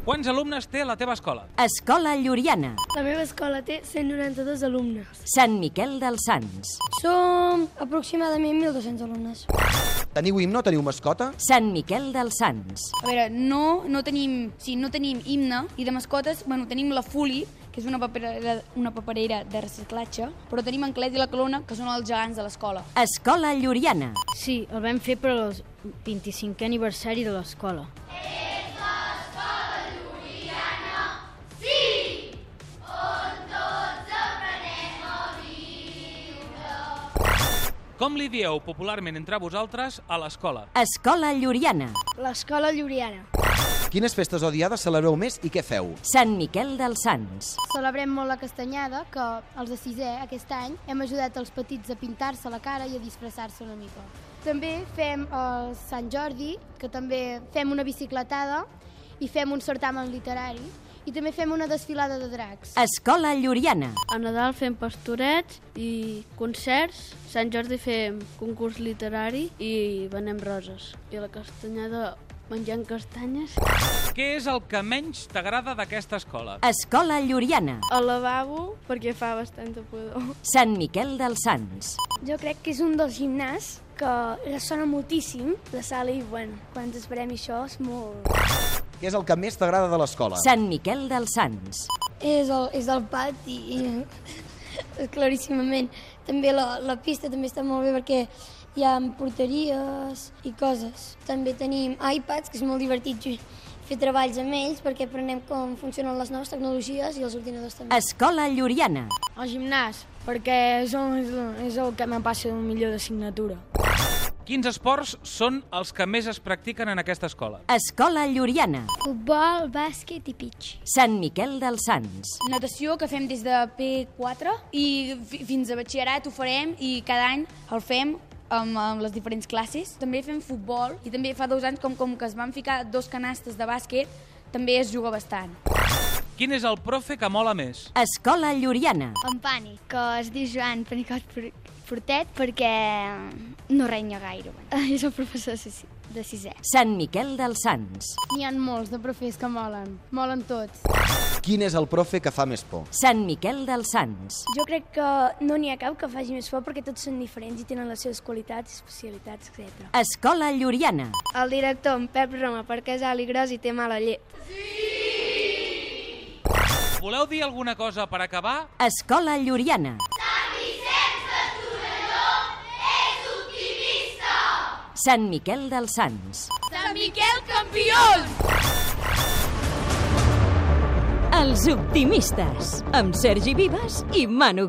Quants alumnes té la teva escola? Escola Lluriana. La meva escola té 192 alumnes. Sant Miquel dels Sants. Som aproximadament 1.200 alumnes. Teniu himne o teniu mascota? Sant Miquel dels Sants. A veure, no, no tenim, sí, no tenim himne i de mascotes, bueno, tenim la Fuli, que és una paperera, una paperera de reciclatge, però tenim en Clet i la Calona, que són els gegants de l'escola. Escola Lluriana. Sí, el vam fer per al 25è aniversari de l'escola. Com li dieu popularment entre vosaltres a l'escola? Escola Lluriana. L'escola Lluriana. Quines festes o diades celebreu més i què feu? Sant Miquel dels Sants. Celebrem molt la castanyada, que els de sisè aquest any hem ajudat els petits a pintar-se la cara i a disfressar-se una mica. També fem el Sant Jordi, que també fem una bicicletada i fem un certamen literari i també fem una desfilada de dracs. Escola Lluriana. A Nadal fem pastorets i concerts. Sant Jordi fem concurs literari i venem roses. I a la castanyada menjant castanyes. Què és el que menys t'agrada d'aquesta escola? Escola Lluriana. Al lavabo, perquè fa bastanta pudor. Sant Miquel dels Sants. Jo crec que és un dels gimnàs que ressona moltíssim la sala i, bueno, quan esperem això és molt... Què és el que més t'agrada de l'escola? Sant Miquel dels Sants. És el, és el pati, i, claríssimament. També la, la pista també està molt bé perquè hi ha porteries i coses. També tenim iPads, que és molt divertit fer treballs amb ells perquè aprenem com funcionen les noves tecnologies i els ordinadors també. Escola Lluriana. Al gimnàs, perquè és el, és el que me passa millor d'assignatura. Quins esports són els que més es practiquen en aquesta escola? Escola Lluriana. Futbol, bàsquet i pitch. Sant Miquel dels Sants. Natació, que fem des de P4 i fi- fins a batxillerat ho farem i cada any el fem amb, amb les diferents classes. També fem futbol i també fa dos anys, com, com que es van ficar dos canastes de bàsquet, també es juga bastant. Quin és el profe que mola més? Escola Lluriana. En Pani, que es diu Joan Panicot Por- Portet perquè no renya gaire. Bueno. És el professor de sis- de sisè. Sant Miquel dels Sants. N'hi ha molts de profes que molen. Molen tots. Quin és el profe que fa més por? Sant Miquel dels Sants. Jo crec que no n'hi ha cap que faci més por perquè tots són diferents i tenen les seves qualitats, especialitats, etc. Escola Lluriana. El director, en Pep Roma, perquè és alt i gros i té mala llet. Voleu dir alguna cosa per acabar? Escola Lluriana. Sant Miquel dels Sants. Sant Miquel campions! Els optimistes, amb Sergi Vives i Manu Guix.